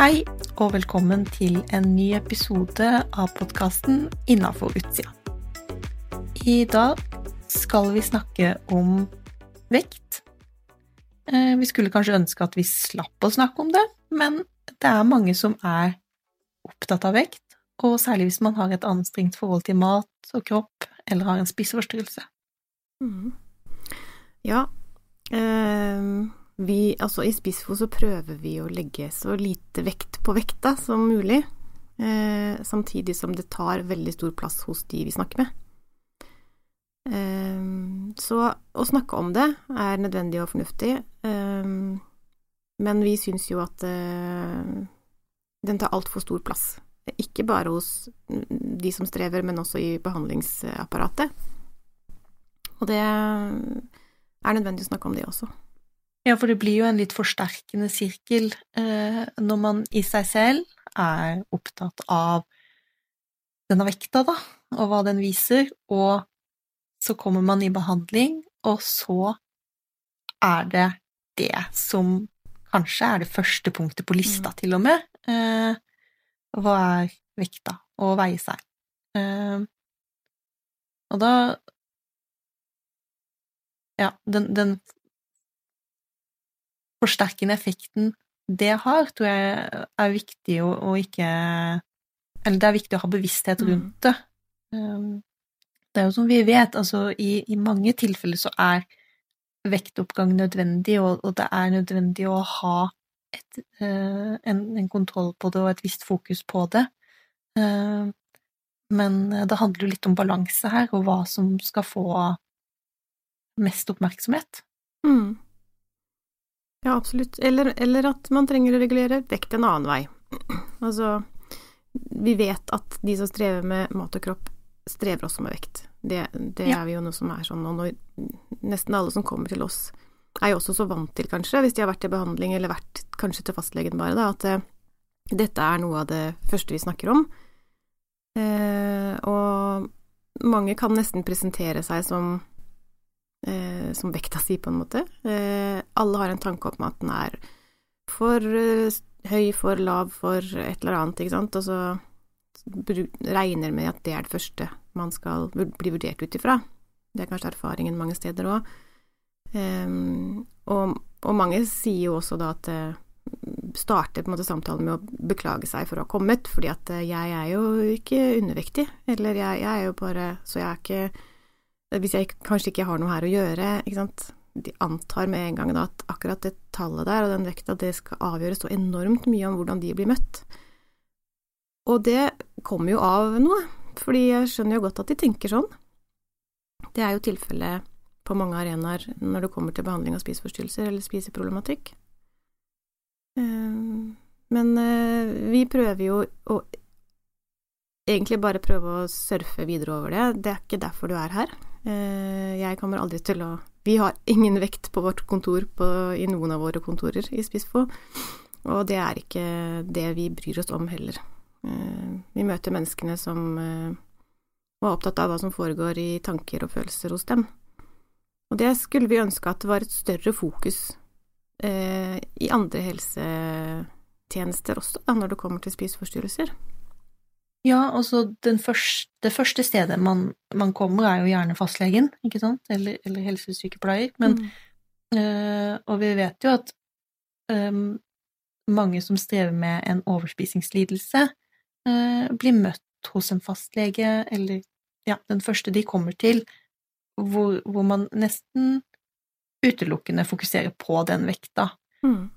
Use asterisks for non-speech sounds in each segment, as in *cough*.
Hei, og velkommen til en ny episode av podkasten Innafor utsida. I dag skal vi snakke om vekt. Eh, vi skulle kanskje ønske at vi slapp å snakke om det, men det er mange som er opptatt av vekt, og særlig hvis man har et anstrengt forhold til mat og kropp, eller har en spiseforstyrrelse. Mm. Ja, eh, vi, altså I Spissfo så prøver vi å legge så lite vekt på vekta som mulig, eh, samtidig som det tar veldig stor plass hos de vi snakker med. Eh, så å snakke om det er nødvendig og fornuftig, eh, men vi syns jo at eh, den tar altfor stor plass. Ikke bare hos de som strever, men også i behandlingsapparatet. Og det er nødvendig å snakke om det også. Ja, for det blir jo en litt forsterkende sirkel eh, når man i seg selv er opptatt av denne vekta, da, og hva den viser, og så kommer man i behandling, og så er det det som kanskje er det første punktet på lista, mm. til og med. Eh, hva er vekta? Å veie seg. Eh, og da Ja, den, den forsterkende effekten det har, tror jeg er viktig å, å ikke Eller det er viktig å ha bevissthet rundt mm. det. Um, det er jo som vi vet, altså i, i mange tilfeller så er vektoppgang nødvendig, og, og, det er nødvendig å ha et, uh, en, en, kontroll på det og et visst fokus på det. Uh, men det handler jo litt om balanse her, og hva som skal få mest oppmerksomhet. Mm. Ja, absolutt. Eller, eller, at man trenger å regulere vekt en annen vei. *clears throat* Altså, vi vet at de som strever med mat og kropp, strever også med vekt. Det, det ja. er vi jo noe som er sånn. Og når, nesten alle som kommer til oss, er jo også så vant til, kanskje, hvis de har vært i behandling eller vært kanskje til fastlegen bare, da, at uh, dette er noe av det første vi snakker om. Uh, og mange kan nesten presentere seg som eh, som vekta si, på en måte. Eh, alle har en tanke om at den er for eh, høy, for lav, for et eller annet, ikke sant, og så regner med at det er det første man skal bli vurdert ut ifra. Det er kanskje erfaringen mange steder òg. Um, og, og, mange sier jo også da at starter på en måte samtalen med å beklage seg for å ha kommet, fordi at jeg er jo ikke undervektig, eller jeg, jeg, er jo bare Så jeg er ikke hvis jeg kanskje ikke har noe her å gjøre, ikke sant. De antar med en gang da at akkurat det tallet der og den vekta, det skal avgjøre så enormt mye om hvordan de blir møtt. Og det kommer jo av noe, fordi jeg skjønner jo godt at de tenker sånn. Det er jo tilfellet på mange arenaer når det kommer til behandling av spiseforstyrrelser eller spiseproblematikk. Eh, men eh, vi prøver jo å egentlig bare prøve å surfe videre over det. Det er ikke derfor du er her. Eh, jeg kommer aldri til å Vi har ingen vekt på vårt kontor på, i noen av våre kontorer i Spissfo, og det er ikke det vi bryr oss om heller. Eh, vi møter menneskene som eh, opptatt av hva som foregår i tanker og følelser hos dem. Og det skulle vi ønske at det var et større fokus i andre helsetjenester også, da, når det kommer til spiseforstyrrelser. Ja, altså første, det første stedet man, man, kommer, er jo gjerne fastlegen, ikke sant, eller, eller helsesykepleier, men mm. øh, Og vi vet jo at øh, mange som strever med en overspisingslidelse, øh, blir møtt hos en fastlege, eller ja, den første de kommer til, hvor, hvor man nesten utelukkende fokuserer på den vekta, mm.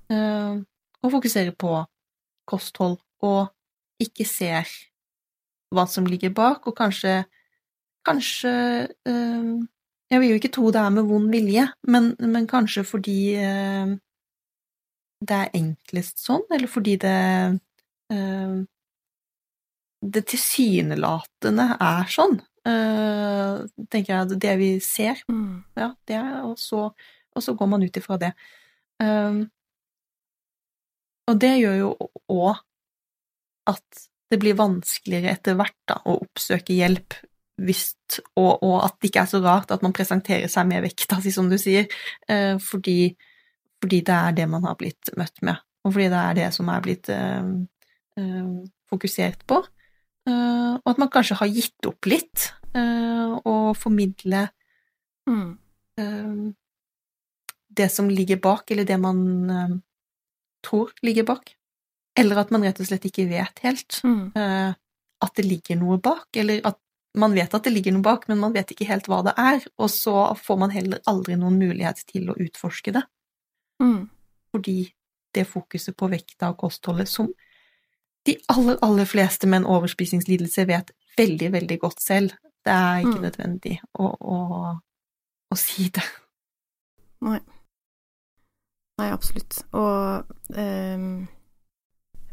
og fokuserer på kosthold, og ikke ser hva som ligger bak, og kanskje Kanskje øh, Jeg vil jo ikke tro det er med vond vilje, men, men kanskje fordi øh, det er enklest sånn, eller fordi det øh, Det tilsynelatende er sånn, tenker jeg, det vi ser. Mm. Ja, det er, og, så, og så går man ut ifra det. og det gjør jo òg at det blir vanskeligere etter hvert da, å oppsøke hjelp hvis, og, og, at det ikke er så rart at man presenterer seg med vekta si, som du sier, eh, fordi, fordi, det er det man har blitt møtt med. og fordi det er det som er blitt eh, eh, fokusert på. Uh, og at man kanskje har gitt opp litt og formidle mm. det som ligger bak, eller det man tror ligger bak. Eller at man rett og slett ikke vet helt mm. at det ligger noe bak, eller at man vet at det ligger noe bak, men man vet ikke helt hva det er, og så får man heller aldri noen mulighet til å utforske det. Mm. Fordi det fokuset på vekta og kostholdet som de aller, aller fleste med en overspisingslidelse vet veldig, veldig godt selv, det er ikke mm. nødvendig å, å, å, si det. Nei. Nei, absolutt. Og um,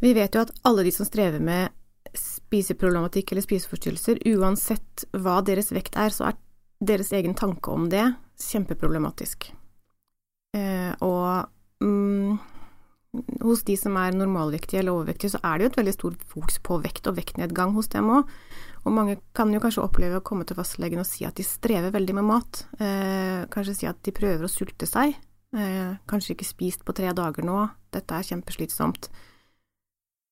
vi vet jo at alle de som strever med spiseproblematikk eller spiseforstyrrelser, uansett hva deres vekt er, så er deres egen tanke om det kjempeproblematisk. Eh, og mm, hos de som er normalvektige eller overvektige, så er det jo et veldig stort fokus på vekt og vektnedgang hos dem òg. Og mange kan jo kanskje oppleve å komme til fastlegen og si at de strever veldig med mat. Eh, kanskje si at de prøver å sulte seg. Eh, kanskje ikke spist på tre dager nå. Dette er kjempeslitsomt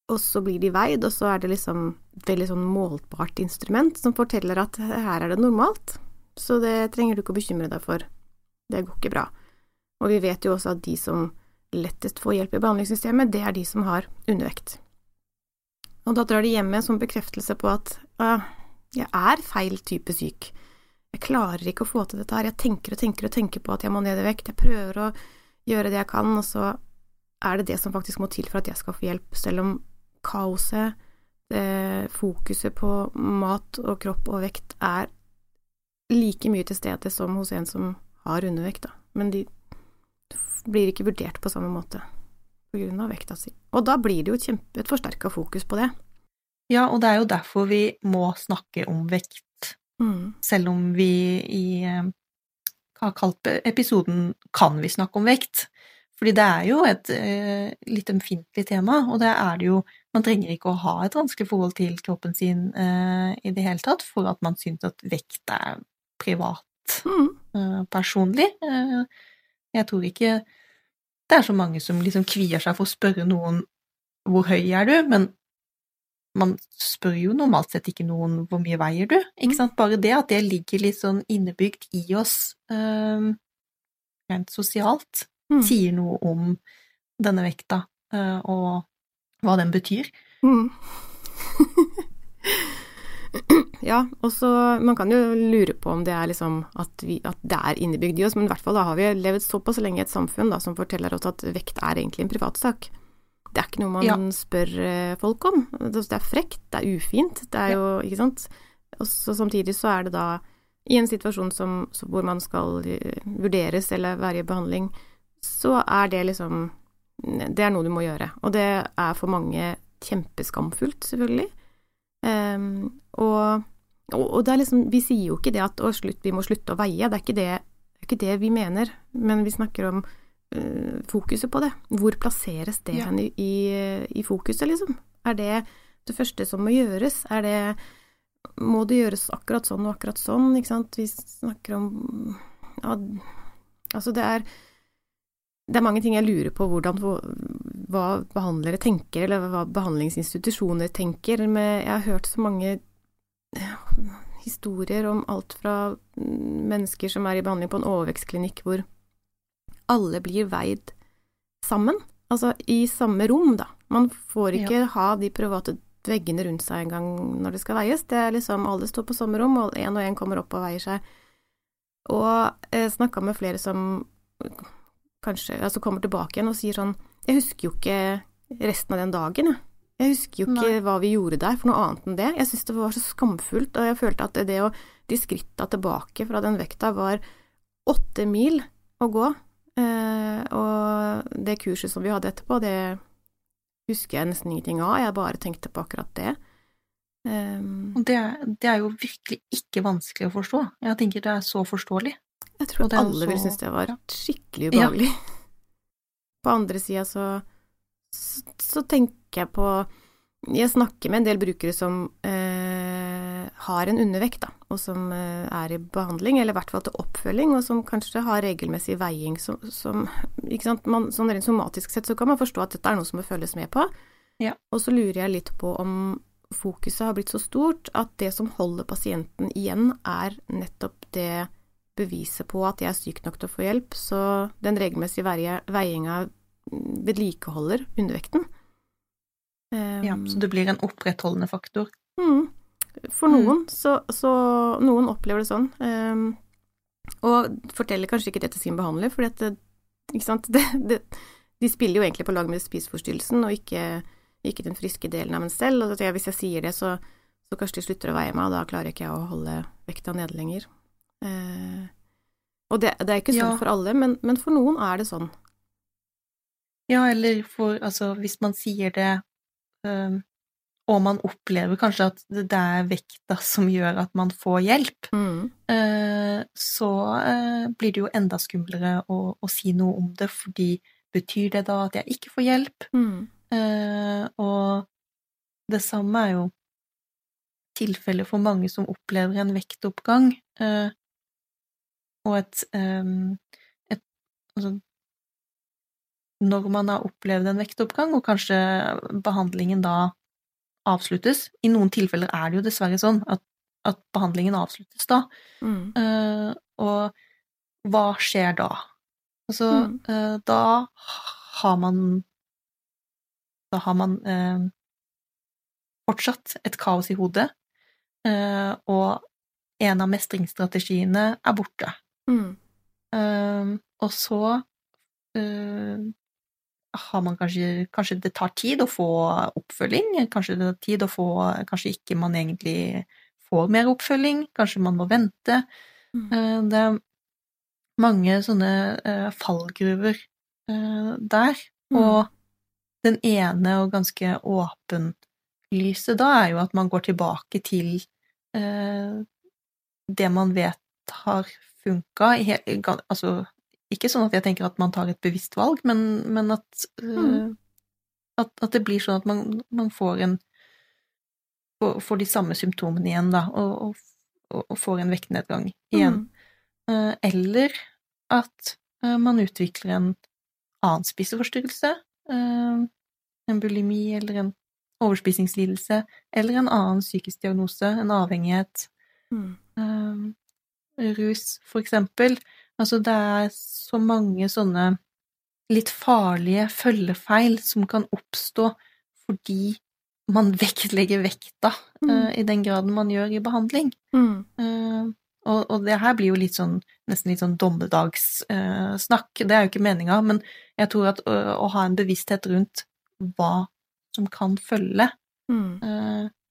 og så blir de veid, og så er det liksom veldig sånn målbart instrument som forteller at her er det normalt, så det trenger du ikke å bekymre deg for, det går ikke bra. Og vi vet jo også at de som lettest får hjelp i behandlingssystemet, det er de som har undervekt. Og da drar de hjem med en sånn bekreftelse på at ah, jeg er feil type syk, jeg klarer ikke å få til dette her, jeg tenker og tenker og tenker på at jeg må ned i vekt, jeg prøver å gjøre det jeg kan, og så er det det som faktisk må til for at jeg skal få hjelp, selv om kaoset, fokuset på mat og kropp og vekt er like mye til stede som hos en som har undervekt, da. Men de blir ikke vurdert på samme måte på grunn av vekta si. Og da blir det jo kjempe, et forsterka fokus på det. Ja, og det er jo derfor vi må snakke om vekt, mm. selv om vi i hva har kalt episoden Kan vi snakke om vekt? Fordi det er jo et eh, litt ømfintlig tema, og det er det jo Man trenger ikke å ha et vanskelig forhold til kroppen sin eh, i det hele tatt for at man syns at vekt er privat, mm. eh, personlig. Eh, jeg tror ikke det er så mange som liksom kvier seg for å spørre noen hvor høy er du, men man spør jo normalt sett ikke noen hvor mye veier du, ikke mm. sant? Bare det at det ligger litt sånn innebygd i oss eh, rent sosialt, mm. sier noe om denne vekta, uh, og hva den betyr. Mm. *laughs* ja, og så Man kan jo lure på om det er liksom at, vi, at, det er innebygd i oss, men i hvert fall da har vi levd såpass lenge i et samfunn da, som forteller oss at vekt er egentlig en privatsak. Det er ikke noe man ja. spør eh, folk om. Det er frekt, det er ufint, det er jo Ikke sant. Og så samtidig så er det da i en situasjon som, hvor man skal eh, vurderes eller være i behandling, så er det liksom Det er noe du må gjøre. Og det er for mange kjempeskamfullt, selvfølgelig. Um, og, og, det er liksom Vi sier jo ikke det at å, slutt, vi må slutte å veie, det er ikke det, det, er ikke det vi mener. Men vi snakker om uh, fokuset på det. Hvor plasseres det ja. hen i, i, i fokuset, liksom? Er det det første som må gjøres? Er det Må det gjøres akkurat sånn og akkurat sånn, ikke sant? Vi snakker om ja, Altså, det er det er mange ting jeg lurer på hvordan, hva behandlere tenker, eller hva behandlingsinstitusjoner tenker. Men jeg har hørt så mange historier om alt fra mennesker som er i behandling på en overvekstklinikk hvor alle blir veid sammen. Altså i samme rom, da. Man får ikke ja. ha de private veggene rundt seg engang når det skal veies. Det er liksom alle står på samme rom, og én og én kommer opp og veier seg. Og jeg snakka med flere som kanskje altså kommer tilbake igjen og sier sånn Jeg husker jo ikke resten av den dagen, jeg. Jeg husker jo ikke Nei. hva vi gjorde der, for noe annet enn det. Jeg syntes det var så skamfullt, og jeg følte at det å De skritta tilbake fra den vekta var åtte mil å gå. Eh, og det kurset som vi hadde etterpå, det husker jeg nesten ingenting av. Jeg bare tenkte på akkurat det. Um, det, det, er jo virkelig ikke vanskelig å forstå. Jeg tenker det er så forståelig. Jeg tror at alle så... ville synes det var skikkelig ubehagelig. Ja. *laughs* På andre sida så, så, så, tenker jeg på Jeg snakker med en del brukere som eh, har en undervekt, da, og som eh, er i behandling, eller i hvert fall til oppfølging, og som kanskje har regelmessig veiing som, som ikke sant? Man, Sånn rent somatisk sett så kan man forstå at dette er noe som må følges med på. Ja. Og så lurer jeg litt på om fokuset har blitt så stort at det som holder pasienten igjen, er nettopp det beviset på at jeg er syk nok til å få hjelp, så den regelmessige veiinga vedlikeholder undervekten. Um, ja, så det blir en opprettholdende faktor. Mm. For noen, mm. så, så, Noen opplever det sånn. Um, og forteller kanskje ikke det til sin behandler, for det? *laughs* Det, det, de spiller jo egentlig på lag med spiseforstyrrelsen, og ikke ikke den friske delen av meg selv. Og hvis jeg sier det, så, så kanskje de slutter å veie meg, og da klarer ikke jeg å holde vekta nede lenger. Eh, og det, det, er ikke sånn ja. for alle, men, men, for noen er det sånn. Ja, eller for altså, hvis man sier det um, og man opplever kanskje at det er vekta som gjør at man får hjelp, mm. uh, så uh, blir det jo enda skumlere å, å, si noe om det, fordi betyr det da at jeg ikke får hjelp? Mm. Eh, og det samme er jo tilfellet for mange som opplever en vektoppgang, eh, og et, et altså, når man har opplevd en vektoppgang, og kanskje behandlingen da avsluttes I noen tilfeller er det jo dessverre sånn at, at behandlingen avsluttes da. Mm. Uh, og hva skjer da? Altså, mm. uh, da har man da har man uh, fortsatt et kaos i hodet, og en av mestringsstrategiene er borte. Mm. Eh, og så uh, har man kanskje Kanskje det tar tid å få oppfølging, kanskje det tar tid å få Kanskje ikke man egentlig får mer oppfølging, kanskje man må vente. Mm. Uh, det er mange sånne uh, fallgruver der, mm. og den ene og ganske åpenlyse da er jo at man går tilbake til det man vet har funka Altså ikke sånn at jeg tenker at man tar et bevisst valg, men, men at, eh, mm. at, at, det blir sånn at man, man får en får, de samme symptomene igjen, da, og, og, og får en vektnedgang igjen. Mm. Eh, eller at eh, man utvikler en annen spiseforstyrrelse, Eh, en bulimi eller en overspisingslidelse, eller en annen psykisk diagnose, en avhengighet. Mm. Rus, for eksempel. Altså, det er så mange sånne litt farlige følgefeil som kan oppstå fordi man *laughs* vektlegger vekta mm. uh, i den graden man gjør i behandling. Mm. Uh, og, og, det her blir jo litt sånn, nesten litt sånn dommedagssnakk, uh, det er jo ikke meninga, men jeg tror at å, ha en bevissthet rundt hva som kan følge, mm.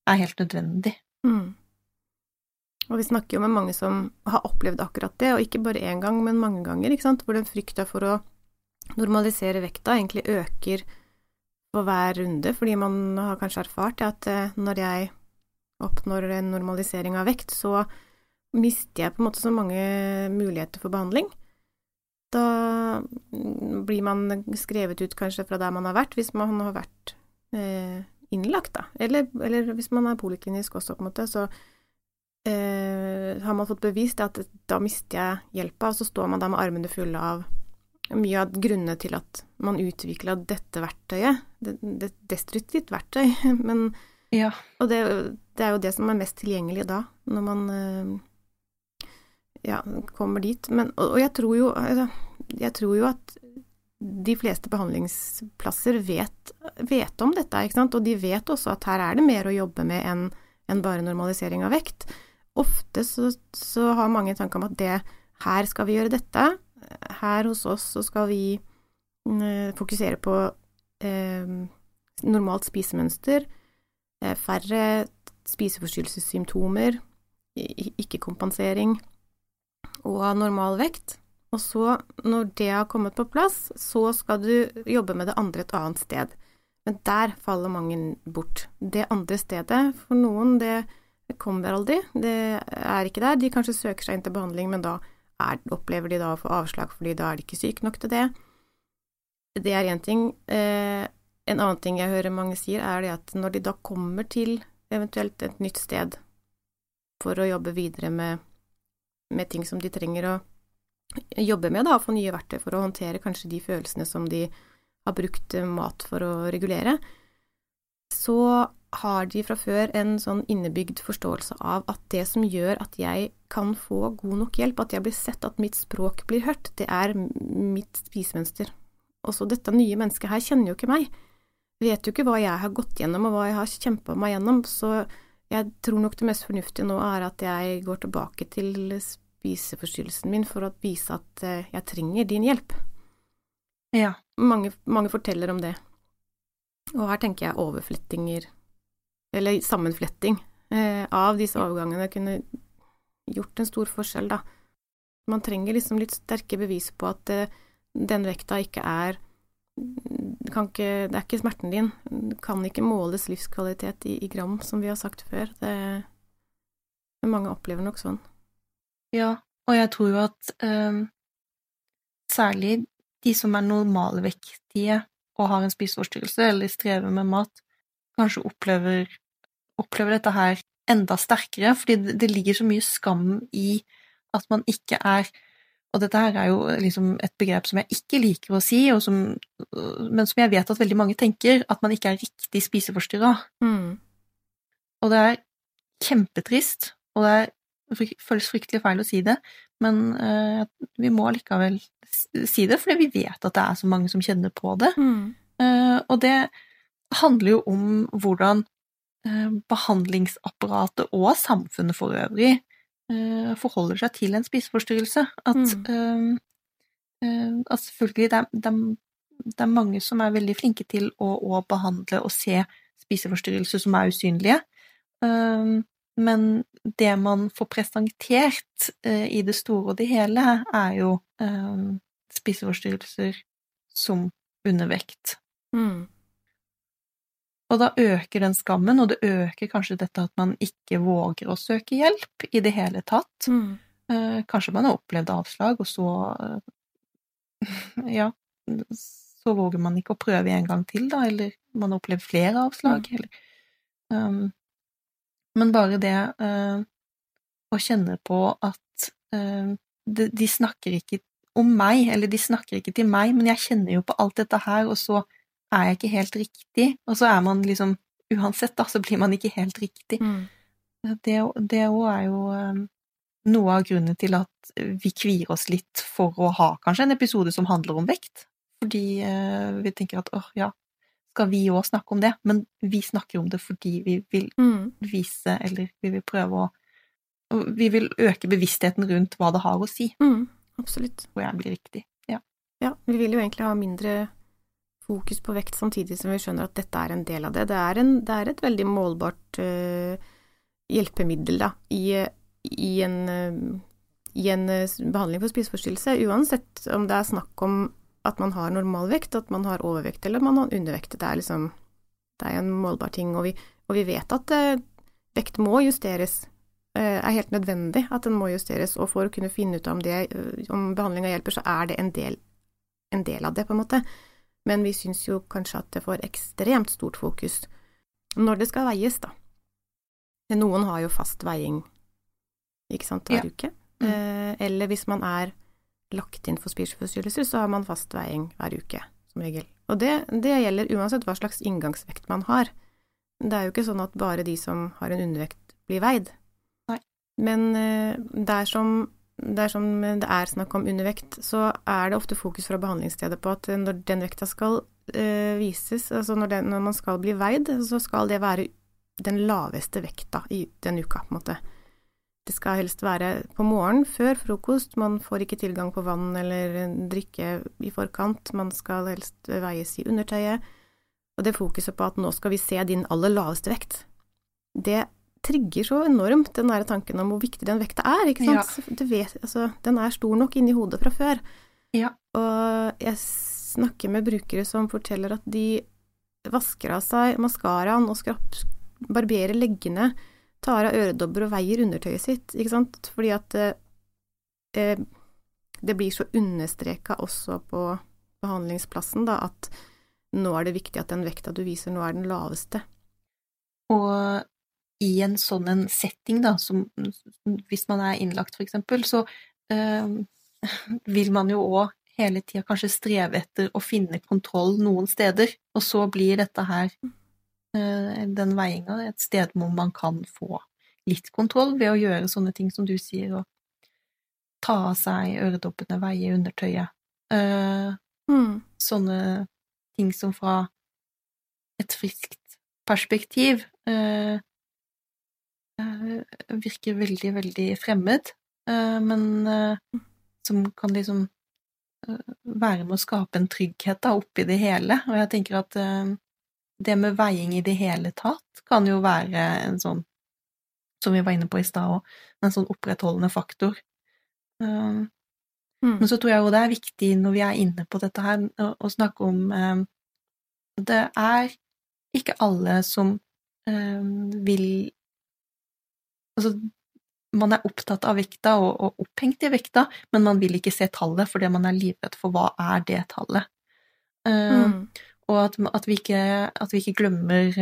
er helt nødvendig. Mm. Og vi snakker jo med mange som har opplevd akkurat det, og ikke bare én gang, men mange ganger, ikke sant, hvor den frykta for å normalisere vekta egentlig øker på hver runde, fordi man har kanskje erfart at eh, når jeg oppnår en normalisering av vekt, så mister jeg på en måte så mange muligheter for behandling. Da blir man skrevet ut kanskje fra der man har vært, hvis man har vært eh, innlagt, da. Eller, eller, hvis man er poliklinisk også, på en måte, så eh, har man fått bevist at da mister jeg hjelpa, og så står man der med armene fulle av mye av grunnene til at man utvikla dette verktøyet. Det, det destruktivt verktøy, *laughs* men ja. Og det, det, er jo det som er mest tilgjengelig da, når man eh, ja, kommer dit. Men, og, og jeg, tror jo, altså, jeg tror jo at de fleste behandlingsplasser vet, vet, om dette, ikke sant? og de vet også at her er det mer å jobbe med enn en bare normalisering av vekt. Ofte så, så har mange tanker om at det, her skal vi gjøre dette, her hos oss så skal vi uh, fokusere på eh, normalt spisemønster, færre spiseforstyrrelsessymptomer, ikke-kompensering og normal vekt. Og så, når det har kommet på plass, så skal du jobbe med det andre et annet sted. Men der faller mange bort. Det andre stedet, for noen, det kommer aldri. Det er ikke der. De kanskje søker seg inn til behandling, men da er, opplever de da å få avslag, fordi da er de ikke syke nok til det. Det er én ting. Eh, en annen ting jeg hører mange sier, er det at når de da kommer til eventuelt et nytt sted, for å jobbe videre med, med ting som de trenger å jobbe med, da, få nye verktøy for å håndtere kanskje de følelsene som de har brukt mat for å regulere, så har de fra før en sånn innebygd forståelse av at det som gjør at jeg kan få god nok hjelp, at jeg blir sett, at mitt språk blir hørt, det er mitt spisemønster. Også dette nye mennesket her kjenner jo ikke meg, vet jo ikke hva jeg har gått gjennom og hva jeg har kjempa meg gjennom, så jeg tror nok det mest fornuftige nå er at jeg går tilbake til spiseforstyrrelsen min for å vise at eh, jeg trenger din hjelp. Ja. Mange, mange forteller om det. Og her tenker jeg overflettinger, eller sammenfletting, eh, av disse overgangene kunne gjort en stor forskjell, da. Man trenger liksom litt sterke bevis på at eh, den vekta ikke er ikke, det er ikke smerten din. Det kan ikke måles livskvalitet i, i gram, som vi har sagt før. Det, det mange opplever nok sånn. Ja, og jeg tror jo at eh, særlig de som er normalvektige og har en spiseforstyrrelse eller strever med mat, kanskje opplever, opplever dette her enda sterkere, fordi det, det ligger så mye skam i at man ikke er og dette her er jo liksom et begrep som jeg ikke liker å si, som, men som jeg vet at veldig mange tenker, at man ikke er riktig spiseforstyrra. Mm. Og det er kjempetrist, og det er føles fryktelig feil å si det, men uh, vi må likevel si det, fordi vi vet at det er så mange som kjenner på det. Mm. Uh, og det handler jo om hvordan uh, behandlingsapparatet og samfunnet for øvrig forholder seg til en spiseforstyrrelse. At, mm. at selvfølgelig det er, det, er, det er, mange som er veldig flinke til å, å behandle og se spiseforstyrrelser som er usynlige. Uh, men det man får presentert uh, i det store og det hele, er jo eh, spiseforstyrrelser som undervekt. Mm. Og da øker den skammen, og det øker kanskje dette at man ikke våger å søke hjelp i det hele tatt. Mm. Eh, kanskje man har opplevd avslag, og så *laughs* Ja, så våger man ikke å prøve en gang til, da, eller man har opplevd flere avslag, mm. eller um, men bare det uh, å kjenne på at uh, de, de, snakker ikke om meg, eller de snakker ikke til meg, men jeg kjenner jo på alt dette her, og så er jeg ikke helt riktig, og så er man liksom Uansett, da, så blir man ikke helt riktig. Mm. Det òg er jo um, noe av grunnen til at vi kvier oss litt for å ha kanskje en episode som handler om vekt. Fordi uh, vi tenker at åh, ja, skal vi òg snakke om det, men vi snakker om det fordi vi vil mm. vise, eller vi vil prøve å Vi vil øke bevisstheten rundt hva det har å si. Mm, absolutt. Hvor jeg blir riktig. Ja. ja. Vi vil jo egentlig ha mindre fokus på vekt, samtidig som vi skjønner at dette er en del av det. Det er, en, det er et veldig målbart uh, hjelpemiddel da, i, i en uh, i en behandling for spiseforstyrrelse, uansett om det er snakk om at man har normalvekt, at man har overvekt eller man har undervekt. Det er liksom det er en målbar ting, og vi, og vi vet at uh, vekt må justeres. Det er helt nødvendig at den må justeres, og for å kunne finne ut om, det, eh, om behandlinga hjelper, så er det en del, en del, av det, på en måte. Men vi syns jo kanskje at det får ekstremt stort fokus når det skal veies, da. Noen har jo fast veiing, ikke sant, hver ja. uke. Mm. Eh, eller hvis man er lagt inn for spiseforstyrrelser, så har man fast veiing hver uke, som regel. Og det, det, gjelder uansett hva slags inngangsvekt man har. Det er jo ikke sånn at bare de som har en undervekt, blir veid. Nei. Men uh, dersom, dersom det er snakk om undervekt, så er det ofte fokus fra behandlingsstedet på at når den vekta skal uh, vises, altså når, den, når man skal bli veid, så skal det være den laveste vekta i den uka, på en måte. Det skal helst være på morgenen, før frokost. Man får ikke tilgang på vann eller drikke i forkant. Man skal helst veies i undertøyet. Og det fokuset på at nå skal vi se din aller laveste vekt, det trigger så enormt den der tanken om hvor viktig den vekta er, ikke sant. Ja. Vet, altså, den er stor nok inni hodet fra før. Ja. Og jeg snakker med brukere som forteller at de vasker av seg maskaraen og skrapp, barberer leggene tar av øredobber og veier undertøyet sitt, ikke sant, fordi at eh, eh det blir så understreka også på behandlingsplassen, da, at nå er det viktig at den vekta du viser nå er den laveste. Og i en sånn en setting, da, som hvis man er innlagt, for eksempel, så øh, *laughs* vil man jo òg hele tida kanskje streve etter å finne kontroll noen steder, og så blir dette her, øh, den veiinga, et sted hvor man kan få litt kontroll ved å gjøre sånne ting som du sier, og ta av seg øredobbene, veie undertøyet. øh, mm. Sånne ting som fra et friskt perspektiv uh, virker veldig, veldig fremmed, men som kan liksom være med å skape en trygghet da, oppi det hele. Og jeg tenker at det med veiing i det hele tatt kan jo være en sånn som vi var inne på i stad òg, en sånn opprettholdende faktor. Mm. Men så tror jeg jo det er viktig når vi er inne på dette her, å, snakke om at Det er ikke alle som vil Altså, man er opptatt av vekta og, og, opphengt i vekta, men man vil ikke se tallet fordi man er livredd for hva er det tallet. Mm. Og at, at, vi ikke, at, vi ikke, glemmer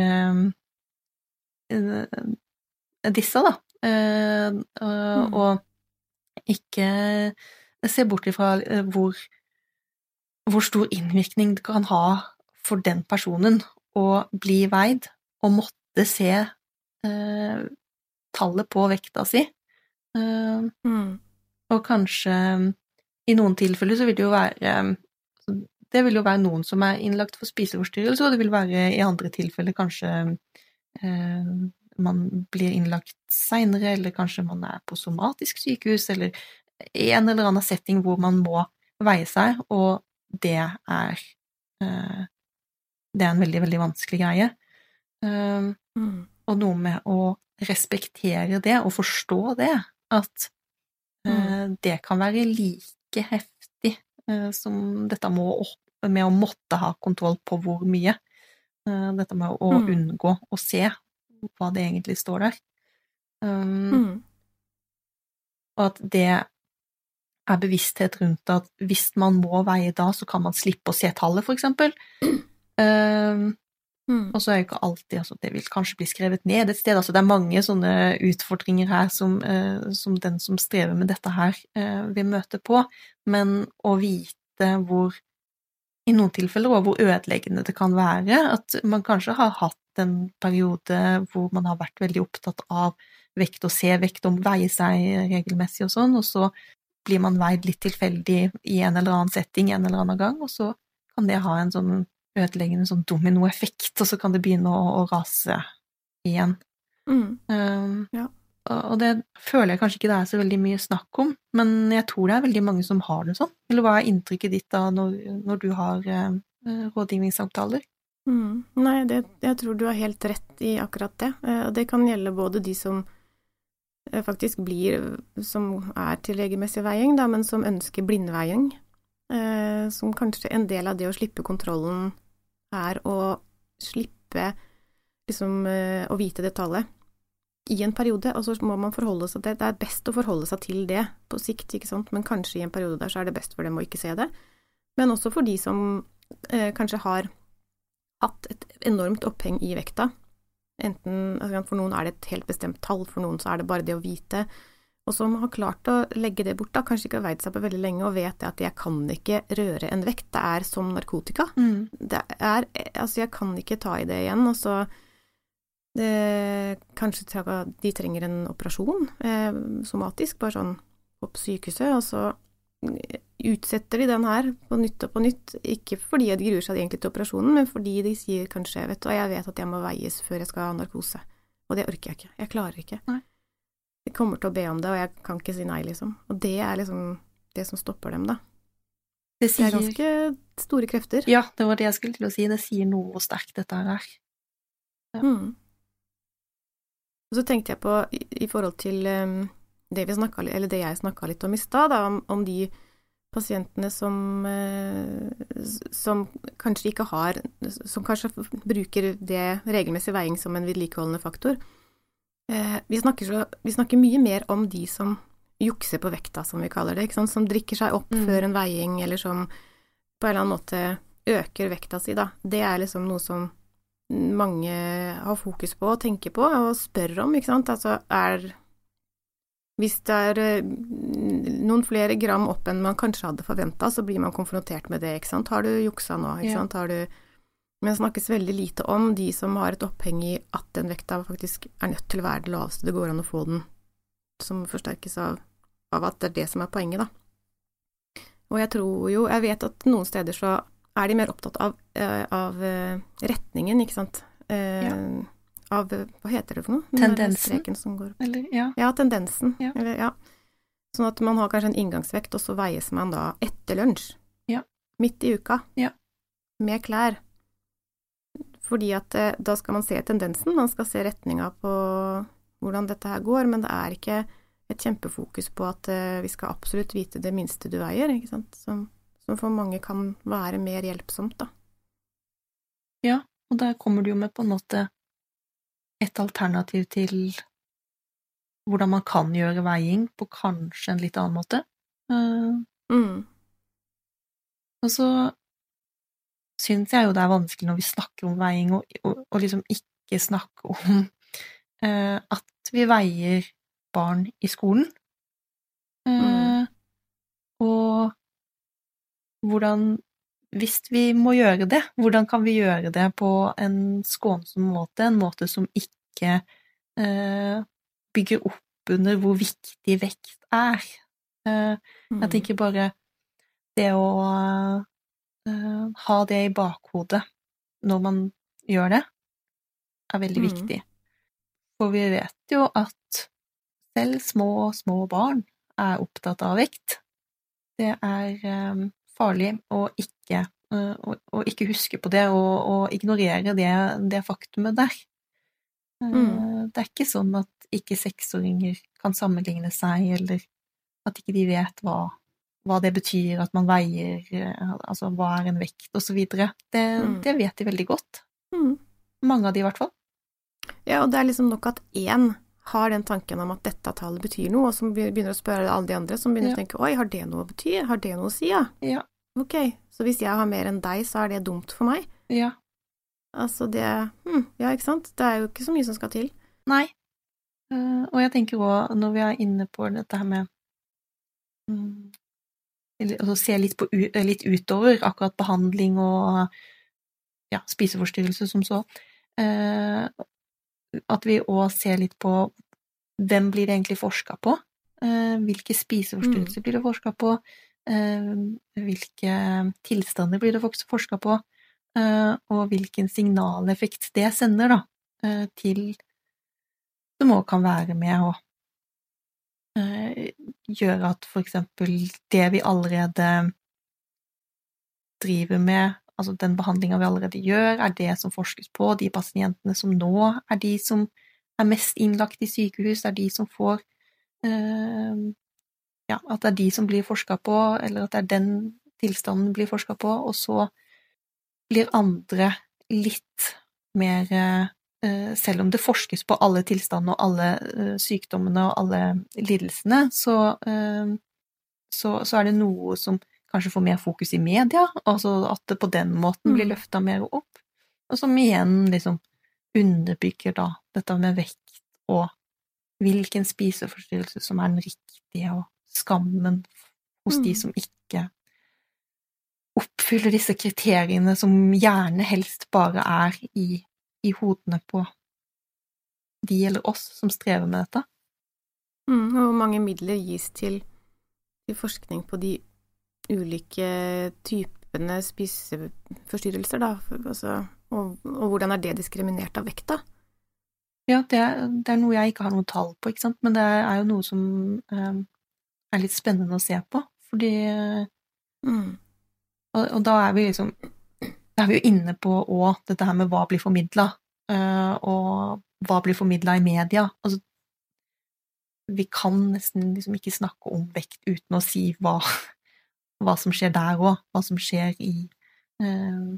disse, da. Uh, mm. Og ikke se bort ifra hvor, hvor stor innvirkning det kan ha for den personen å bli veid og måtte se tallet på vekta si. Eh, mm. Og kanskje i noen tilfeller så vil det jo være Det vil jo være noen som er innlagt for spiseforstyrrelse, og det vil være i andre tilfeller kanskje eh, man blir innlagt seinere, eller kanskje man er på somatisk sykehus, eller i en eller annen setting hvor man må veie seg, og det er uh, Det er en veldig, veldig vanskelig greie. Uh, mm. Og noe med å respektere det og forstå det, at uh, mm. det kan være like heftig som dette må, med å måtte ha kontroll på hvor mye. Dette med å mm. unngå å se hva det egentlig står der. Um, mm. Og at det er bevissthet rundt at hvis man må veie da, så kan man slippe å se tallet, for eksempel. *clears throat* Um, mm. Og så er jo ikke alltid altså Det vil kanskje bli skrevet ned et sted. altså Det er mange sånne utfordringer her som, eh, som den som strever med dette her, eh, vil møte på. Men å vite hvor i noen tilfeller og hvor ødeleggende det kan være. At man kanskje har hatt en periode hvor man har vært veldig opptatt av vekt og se vekt og veie seg regelmessig og sånn, og så blir man veid litt tilfeldig i en eller annen setting en eller annen gang, og så kan det ha en sånn ødeleggende sånn dominoeffekt, og så kan det begynne å, å rase igjen. Mm. Um, ja. Og det føler jeg kanskje ikke det er så veldig mye snakk om, men jeg tror det er veldig mange som har det sånn. Eller hva er inntrykket ditt da når, når du har eh, rådgivningssamtaler? Mm. Nei, det, jeg tror du har helt rett i akkurat det. Eh, og det kan gjelde både de som eh, faktisk blir, som er til legemessig veiing, da, men som ønsker blindveiing. Eh, som kanskje en del av det å slippe kontrollen er å slippe liksom eh, å vite det tallet i en periode, og så må man forholde seg til det. Det er best å forholde seg til det på sikt, ikke sant, men kanskje i en periode der så er det best for dem å ikke se det. Men også for de som eh, kanskje har hatt et enormt oppheng i vekta. Enten altså, For noen er det et helt bestemt tall, for noen så er det bare det å vite. Og som har klart å legge det bort, da, kanskje ikke har veid seg på veldig lenge og vet at jeg kan ikke røre en vekt. Det er som narkotika. Mm. Det er Altså, jeg kan ikke ta i det igjen. og så det, kanskje de trenger en operasjon eh, somatisk, bare sånn opp sykehuset, og så eh, utsetter de den her på nytt og på nytt, ikke fordi de gruer seg egentlig til operasjonen, men fordi de sier kanskje vet du, jeg vet at jeg må veies før jeg skal ha narkose, og det orker jeg ikke, jeg klarer ikke. Nei. Jeg kommer til å be om det, og jeg kan ikke si nei, liksom. Og det er liksom det som stopper dem, da. Det, sier... det er ganske store krefter. Ja, det var det jeg skulle til å si, det sier noe sterkt, dette her. Ja. Mm. Og så tenkte jeg på, i, forhold til um, det, snakket, det, jeg snakka litt om i stad, om, om, de pasientene som, uh, som kanskje ikke har Som kanskje bruker det regelmessig veiing som en vedlikeholdende faktor. Uh, vi, snakker så, vi, snakker mye mer om de som jukser på vekta, som vi kaller det, som drikker seg opp mm. før en veiing, eller som på en eller annen måte øker vekta si, da. Det er liksom noe som mange har fokus på og tenker på og spør om, ikke sant. Altså er Hvis det er eh, noen flere gram opp enn man kanskje hadde forventa, så blir man konfrontert med det, ikke sant. Har du juksa nå, ikke Ja. sant. Har du Men det snakkes veldig lite om de som har et oppheng i at den vekta faktisk er nødt til å være det laveste det går an å få den, som forsterkes av, av at det er det som er poenget, da. Og jeg tror jo Jeg vet at noen steder så er de mer opptatt av, eh, av eh, retningen, ikke sant. Eh, Av eh, Hva heter det for noe? Tendensen. som går Eller, ja. Ja, tendensen. Ja. Eller, ja. Sånn at man har kanskje en inngangsvekt, og så veies man da etter lunsj. Ja. Midt i uka. Ja. Med klær. Fordi at eh, da skal man se tendensen, man skal se retninga på hvordan dette her går, men det er ikke et kjempefokus på at eh, vi skal absolutt vite det minste du veier, ikke sant, som, som for mange kan være mer hjelpsomt, da. Og der kommer du jo med på en måte et alternativ til hvordan man kan gjøre veiing på kanskje en litt annen måte. Eh, Mm. Og så syns jeg jo det er vanskelig når vi snakker om veiing, og, og, og liksom ikke snakke om uh, at vi veier barn i skolen. Eh, Og hvordan Hvis vi må gjøre det, hvordan kan vi gjøre det på en skånsom måte, en måte som ikke uh, bygger opp under hvor viktig vekt er? Eh, Mm. jeg tenker bare det å ha det i bakhodet når man gjør det, er veldig Mm. viktig. For vi vet jo at selv små, små barn er opptatt av vekt. Det er eh, farlig å ikke, eh, å, ikke huske på det og, og ignorere det, det faktumet der. Eh, Mm. Det er ikke sånn at ikke seksåringer kan sammenligne seg, eller at ikke de vet hva, hva det betyr at man veier, eh, altså hva er en vekt, videre. Det, Mm. det vet de veldig godt. Mm. Mange av de i hvert fall. Ja, og det er liksom nok at én har den tanken om at dette tallet betyr noe, og som be- begynner å spørre alle de andre, som begynner Ja. å tenke oi, har det noe å bety? Har det noe å si, ja? Ja. Ok, så hvis jeg har mer enn deg, så er det dumt for meg? Ja. Altså det hm, Ja, ikke sant? Det er jo ikke så mye som skal til. Nei. Uh, og jeg tenker òg, når vi er inne på dette her med mm, eller, altså se litt, på, eh, litt utover akkurat behandling og ja, spiseforstyrrelse som så, eh, at vi òg ser litt på hvem blir det egentlig forska på? Eh, hvilke spiseforstyrrelser blir det forska på? Hvilke tilstander blir det forska på? Eh, og hvilken signaleffekt det sender da, eh, til som òg kan være med å gjøre at for eksempel det vi allerede driver med, altså den behandlinga vi allerede gjør, er det som forskes på. De pasientene som nå er de som er mest innlagt i sykehus, er de som får øh, Ja, at det er de som blir forska på, eller at det er den tilstanden blir forska på, og så blir andre litt mer eh, Selv om det forskes på alle tilstandene og alle eh, sykdommene og alle lidelsene, så, eh, så, så er det noe som kanskje får mer fokus i media, altså at det på den måten blir Mm. løfta mer opp, og som igjen liksom underbygger da dette med vekt og hvilken spiseforstyrrelse som er den riktige, og skammen hos de Mm. som ikke oppfyller disse kriteriene som gjerne helst bare er i, i hodene på de eller oss som strever med dette. Mm, og hvor mange midler gis til, til forskning på de ulike typene spiseforstyrrelser, da, altså, og, og hvordan er det diskriminert av vekta? Ja, det er, det er noe jeg ikke har noe tall på, ikke sant, men det er jo noe som eh, er litt spennende å se på, fordi Mm. Og, og da er vi liksom Da er vi jo inne på òg dette her med hva blir formidla, og hva blir formidla i media. Altså, vi kan nesten liksom ikke snakke om vekt uten å si hva, *laughs* hva som skjer der òg, hva som skjer i, eh,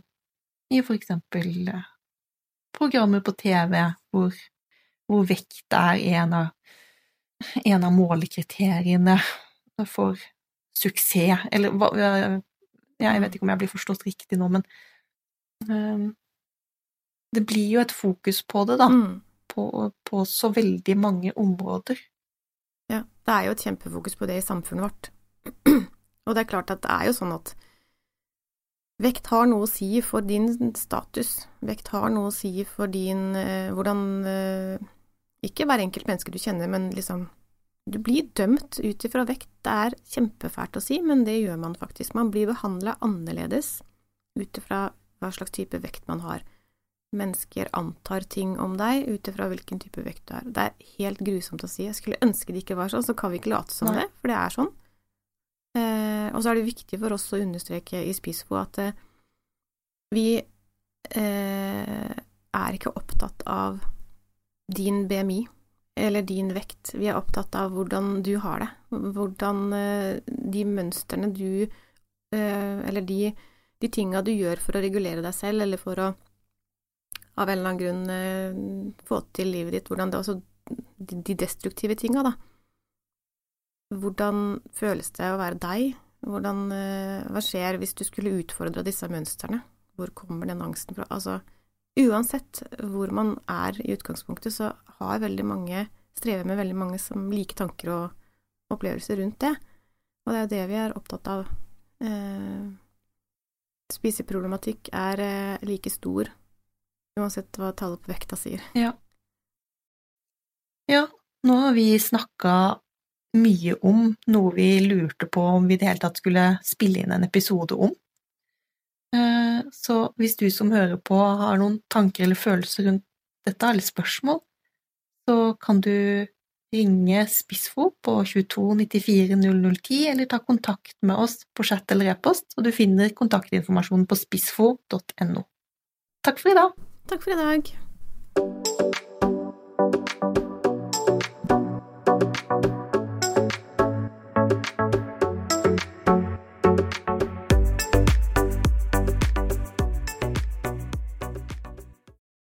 i for eksempel eh, programmer på TV hvor, hvor vekt er en av, en av målekriteriene for suksess, eller hva Jeg vet ikke om jeg blir forstått riktig nå, men det blir jo et fokus på det, da. Mm. På, på så veldig mange områder. Ja, det er jo et kjempefokus på det i samfunnet vårt. *clears throat* Og det er klart at det er jo sånn at vekt har noe å si for din status. Vekt har noe å si for din eh, hvordan eh, Ikke hver enkelt menneske du kjenner, men liksom Du blir dømt ut ifra vekt. Det er kjempefælt å si, men det gjør man faktisk. Man blir behandla annerledes ut ifra hva slags type vekt man har. Mennesker antar ting om deg ut ifra hvilken type vekt du er. Det er helt grusomt å si. Jeg skulle ønske det ikke var sånn, så kan vi ikke late som Nei. det, for det er sånn. Eh, og så er det viktig for oss å understreke i SPISFO at eh, vi eh, er ikke opptatt av din BMI eller din vekt. Vi er opptatt av hvordan du har det. Hvordan eh, de mønstrene du eh, Eller de, de tinga du gjør for å regulere deg selv, eller for å av en eller annen grunn eh, få til livet ditt, hvordan det de, de destruktive tinga, da. Hvordan føles det å være deg? Hvordan, eh, hva skjer hvis du skulle utfordra disse mønstrene? Hvor kommer den angsten fra? Altså, uansett hvor man er i utgangspunktet, så har veldig mange strever med veldig mange som like tanker og opplevelser rundt det. Og det er jo det vi er opptatt av. Eh, spiseproblematikk er eh, like stor uansett hva tallet på vekta sier. Ja. Ja, nå har vi snakka mye om noe vi lurte på om vi i det hele tatt skulle spille inn en episode om. Eh, Så hvis du som hører på har noen tanker eller følelser rundt dette, eller spørsmål, så kan du ringe Spissfo på 22 94 0010, eller ta kontakt med oss på chat eller e-post, og du finner kontaktinformasjonen på spissfo.no. Takk for i dag! Takk for i dag.